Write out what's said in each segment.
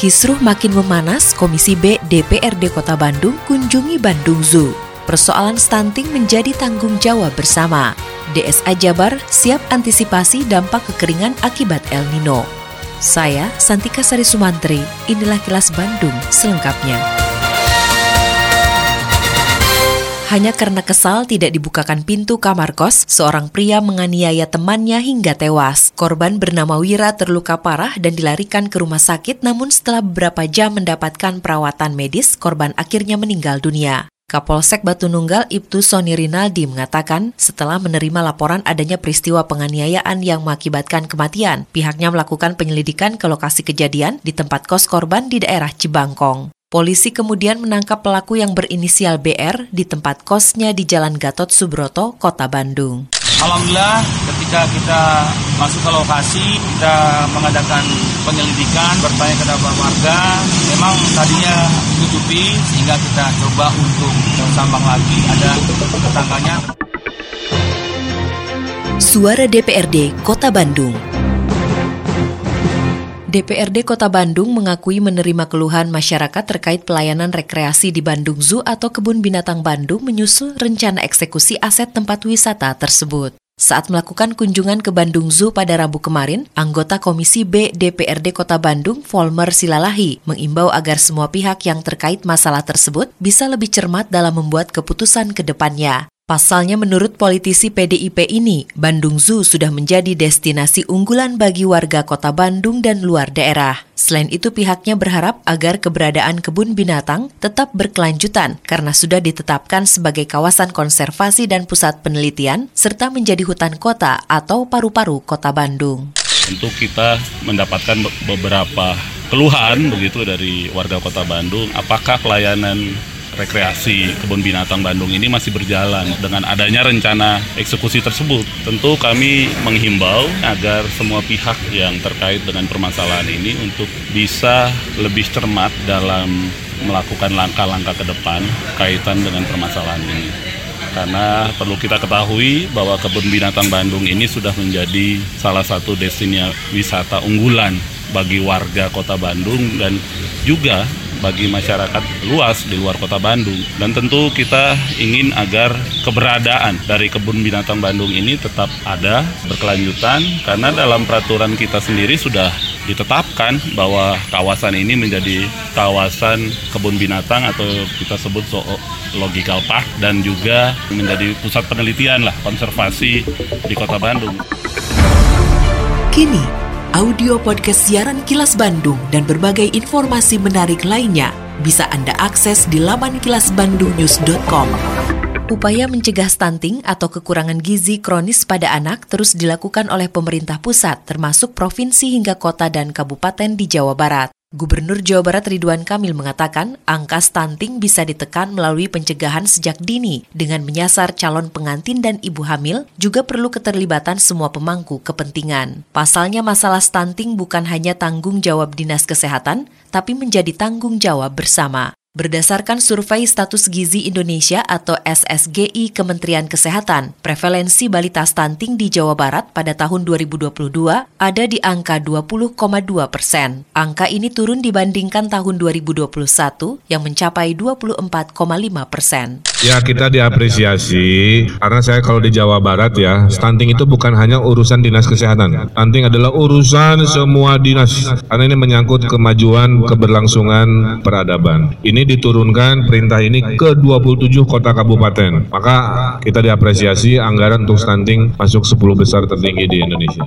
Kisruh makin memanas, Komisi B DPRD Kota Bandung kunjungi Bandung Zoo. Persoalan stunting menjadi tanggung jawab bersama. DSA Jabar siap antisipasi dampak kekeringan akibat El Nino. Saya, Santika Sari Sumantri, inilah kilas Bandung selengkapnya. Hanya karena kesal tidak dibukakan pintu kamar kos, seorang pria menganiaya temannya hingga tewas. Korban bernama Wira terluka parah dan dilarikan ke rumah sakit namun setelah beberapa jam mendapatkan perawatan medis, korban akhirnya meninggal dunia. Kapolsek Batu Nunggal Ibtu Soni Rinaldi mengatakan setelah menerima laporan adanya peristiwa penganiayaan yang mengakibatkan kematian, pihaknya melakukan penyelidikan ke lokasi kejadian di tempat kos korban di daerah Cibangkong. Polisi kemudian menangkap pelaku yang berinisial BR di tempat kosnya di Jalan Gatot Subroto, Kota Bandung. Alhamdulillah ketika kita masuk ke lokasi, kita mengadakan penyelidikan, bertanya kepada warga, memang tadinya ditutupi sehingga kita coba untuk sambang lagi, ada tetangganya. Suara DPRD Kota Bandung DPRD Kota Bandung mengakui menerima keluhan masyarakat terkait pelayanan rekreasi di Bandung Zoo atau Kebun Binatang Bandung menyusul rencana eksekusi aset tempat wisata tersebut. Saat melakukan kunjungan ke Bandung Zoo pada Rabu kemarin, anggota Komisi B DPRD Kota Bandung, Volmer Silalahi, mengimbau agar semua pihak yang terkait masalah tersebut bisa lebih cermat dalam membuat keputusan ke depannya. Pasalnya menurut politisi PDIP ini, Bandung Zoo sudah menjadi destinasi unggulan bagi warga kota Bandung dan luar daerah. Selain itu pihaknya berharap agar keberadaan kebun binatang tetap berkelanjutan karena sudah ditetapkan sebagai kawasan konservasi dan pusat penelitian serta menjadi hutan kota atau paru-paru kota Bandung. Tentu kita mendapatkan beberapa keluhan begitu dari warga kota Bandung, apakah pelayanan rekreasi kebun binatang Bandung ini masih berjalan dengan adanya rencana eksekusi tersebut. Tentu kami menghimbau agar semua pihak yang terkait dengan permasalahan ini untuk bisa lebih cermat dalam melakukan langkah-langkah ke depan kaitan dengan permasalahan ini. Karena perlu kita ketahui bahwa kebun binatang Bandung ini sudah menjadi salah satu destinasi wisata unggulan bagi warga kota Bandung dan juga bagi masyarakat luas di luar kota Bandung. Dan tentu kita ingin agar keberadaan dari kebun binatang Bandung ini tetap ada, berkelanjutan, karena dalam peraturan kita sendiri sudah ditetapkan bahwa kawasan ini menjadi kawasan kebun binatang atau kita sebut logical park dan juga menjadi pusat penelitian lah konservasi di kota Bandung. Kini audio podcast siaran Kilas Bandung dan berbagai informasi menarik lainnya bisa Anda akses di laman kilasbandungnews.com. Upaya mencegah stunting atau kekurangan gizi kronis pada anak terus dilakukan oleh pemerintah pusat, termasuk provinsi hingga kota dan kabupaten di Jawa Barat. Gubernur Jawa Barat Ridwan Kamil mengatakan angka stunting bisa ditekan melalui pencegahan sejak dini dengan menyasar calon pengantin dan ibu hamil juga perlu keterlibatan semua pemangku kepentingan. Pasalnya masalah stunting bukan hanya tanggung jawab Dinas Kesehatan, tapi menjadi tanggung jawab bersama. Berdasarkan survei status gizi Indonesia atau SSGI Kementerian Kesehatan, prevalensi balita stunting di Jawa Barat pada tahun 2022 ada di angka 20,2 persen. Angka ini turun dibandingkan tahun 2021 yang mencapai 24,5 persen. Ya kita diapresiasi karena saya kalau di Jawa Barat ya stunting itu bukan hanya urusan dinas kesehatan. Stunting adalah urusan semua dinas karena ini menyangkut kemajuan keberlangsungan peradaban. Ini diturunkan perintah ini ke 27 kota kabupaten. Maka kita diapresiasi anggaran untuk stunting masuk 10 besar tertinggi di Indonesia.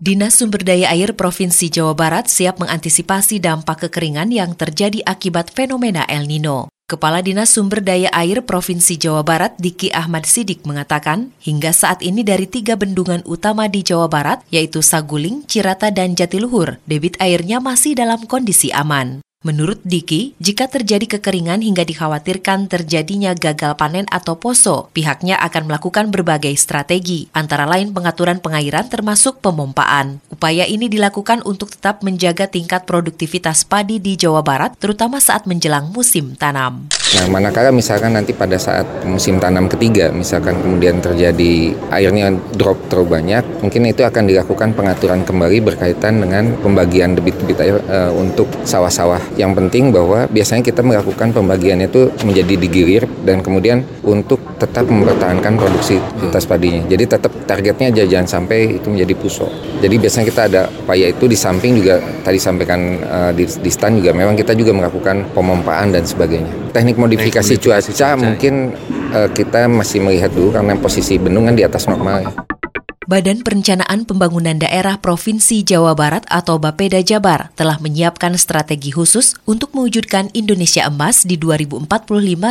Dinas Sumber Daya Air Provinsi Jawa Barat siap mengantisipasi dampak kekeringan yang terjadi akibat fenomena El Nino. Kepala Dinas Sumber Daya Air Provinsi Jawa Barat Diki Ahmad Sidik mengatakan, hingga saat ini dari tiga bendungan utama di Jawa Barat, yaitu Saguling, Cirata, dan Jatiluhur, debit airnya masih dalam kondisi aman. Menurut Diki, jika terjadi kekeringan hingga dikhawatirkan terjadinya gagal panen atau poso, pihaknya akan melakukan berbagai strategi, antara lain pengaturan pengairan termasuk pemompaan. Upaya ini dilakukan untuk tetap menjaga tingkat produktivitas padi di Jawa Barat, terutama saat menjelang musim tanam. Nah, manakala misalkan nanti pada saat musim tanam ketiga, misalkan kemudian terjadi airnya drop terlalu banyak, mungkin itu akan dilakukan pengaturan kembali berkaitan dengan pembagian debit-debit air e, untuk sawah-sawah. Yang penting bahwa biasanya kita melakukan pembagian itu menjadi digilir dan kemudian untuk tetap mempertahankan produksivitas padinya. Jadi tetap targetnya aja jangan sampai itu menjadi pusok. Jadi biasanya kita ada upaya itu di samping juga tadi sampaikan e, di, di stand juga memang kita juga melakukan pemompaan dan sebagainya. Teknik modifikasi cuaca mungkin uh, kita masih melihat dulu karena posisi bendungan di atas normal. Badan Perencanaan Pembangunan Daerah Provinsi Jawa Barat atau Bapeda Jabar telah menyiapkan strategi khusus untuk mewujudkan Indonesia Emas di 2045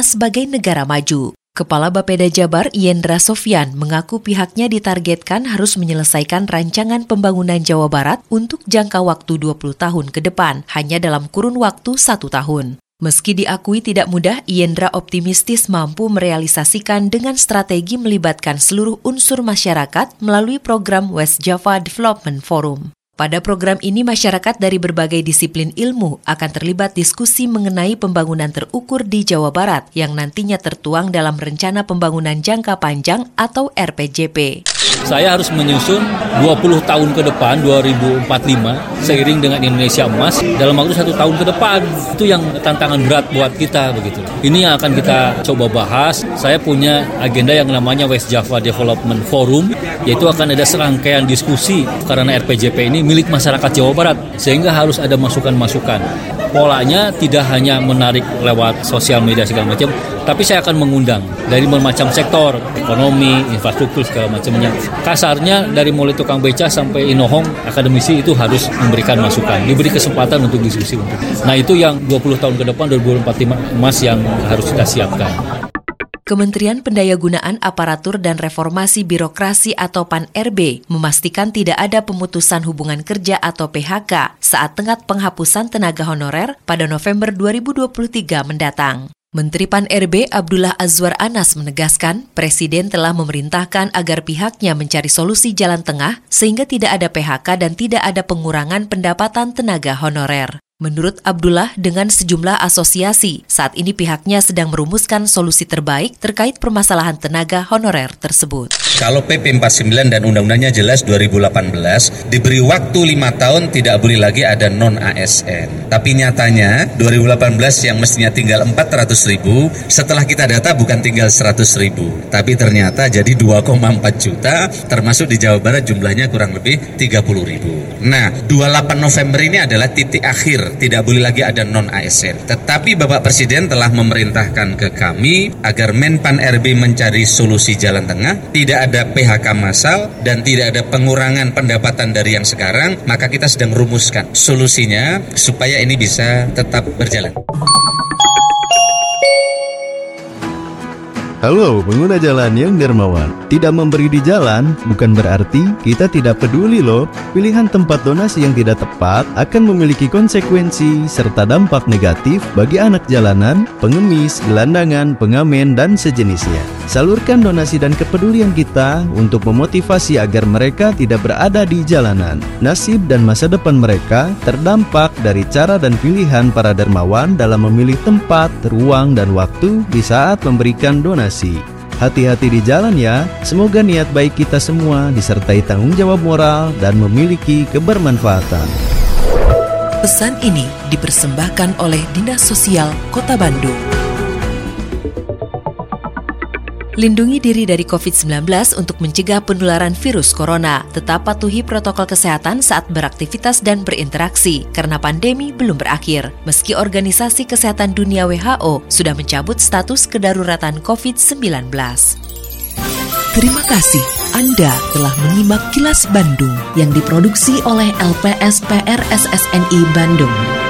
sebagai negara maju. Kepala Bapeda Jabar, Yendra Sofyan, mengaku pihaknya ditargetkan harus menyelesaikan rancangan pembangunan Jawa Barat untuk jangka waktu 20 tahun ke depan, hanya dalam kurun waktu satu tahun. Meski diakui tidak mudah, Yendra optimistis mampu merealisasikan dengan strategi melibatkan seluruh unsur masyarakat melalui program West Java Development Forum. Pada program ini, masyarakat dari berbagai disiplin ilmu akan terlibat diskusi mengenai pembangunan terukur di Jawa Barat yang nantinya tertuang dalam Rencana Pembangunan Jangka Panjang atau RPJP saya harus menyusun 20 tahun ke depan 2045 seiring dengan Indonesia emas dalam waktu satu tahun ke depan. Itu yang tantangan berat buat kita begitu. Ini yang akan kita coba bahas. Saya punya agenda yang namanya West Java Development Forum yaitu akan ada serangkaian diskusi karena RPJP ini milik masyarakat Jawa Barat sehingga harus ada masukan-masukan polanya tidak hanya menarik lewat sosial media segala macam, tapi saya akan mengundang dari bermacam sektor, ekonomi, infrastruktur segala macamnya. Kasarnya dari mulai tukang beca sampai inohong, akademisi itu harus memberikan masukan, diberi kesempatan untuk diskusi. Nah itu yang 20 tahun ke depan 2045 emas yang harus kita siapkan. Kementerian Pendayagunaan Aparatur dan Reformasi Birokrasi atau PAN-RB memastikan tidak ada pemutusan hubungan kerja atau PHK saat tengah penghapusan tenaga honorer pada November 2023 mendatang. Menteri PAN-RB Abdullah Azwar Anas menegaskan, Presiden telah memerintahkan agar pihaknya mencari solusi jalan tengah sehingga tidak ada PHK dan tidak ada pengurangan pendapatan tenaga honorer. Menurut Abdullah, dengan sejumlah asosiasi, saat ini pihaknya sedang merumuskan solusi terbaik terkait permasalahan tenaga honorer tersebut. Kalau PP 49 dan undang-undangnya jelas 2018, diberi waktu lima tahun tidak boleh lagi ada non-ASN. Tapi nyatanya 2018 yang mestinya tinggal 400 ribu, setelah kita data bukan tinggal 100 ribu. Tapi ternyata jadi 2,4 juta, termasuk di Jawa Barat jumlahnya kurang lebih 30 ribu. Nah, 28 November ini adalah titik akhir tidak boleh lagi ada non ASN. Tetapi Bapak Presiden telah memerintahkan ke kami agar Menpan RB mencari solusi jalan tengah, tidak ada PHK massal dan tidak ada pengurangan pendapatan dari yang sekarang, maka kita sedang rumuskan solusinya supaya ini bisa tetap berjalan. Halo pengguna jalan yang dermawan. Tidak memberi di jalan bukan berarti kita tidak peduli loh. Pilihan tempat donasi yang tidak tepat akan memiliki konsekuensi serta dampak negatif bagi anak jalanan, pengemis, gelandangan, pengamen, dan sejenisnya Salurkan donasi dan kepedulian kita untuk memotivasi agar mereka tidak berada di jalanan Nasib dan masa depan mereka terdampak dari cara dan pilihan para dermawan dalam memilih tempat, ruang, dan waktu di saat memberikan donasi. Hati-hati di jalan ya. Semoga niat baik kita semua disertai tanggung jawab moral dan memiliki kebermanfaatan. Pesan ini dipersembahkan oleh Dinas Sosial Kota Bandung. Lindungi diri dari COVID-19 untuk mencegah penularan virus corona. Tetap patuhi protokol kesehatan saat beraktivitas dan berinteraksi, karena pandemi belum berakhir. Meski Organisasi Kesehatan Dunia WHO sudah mencabut status kedaruratan COVID-19. Terima kasih Anda telah menyimak kilas Bandung yang diproduksi oleh LPSPR SSNI Bandung.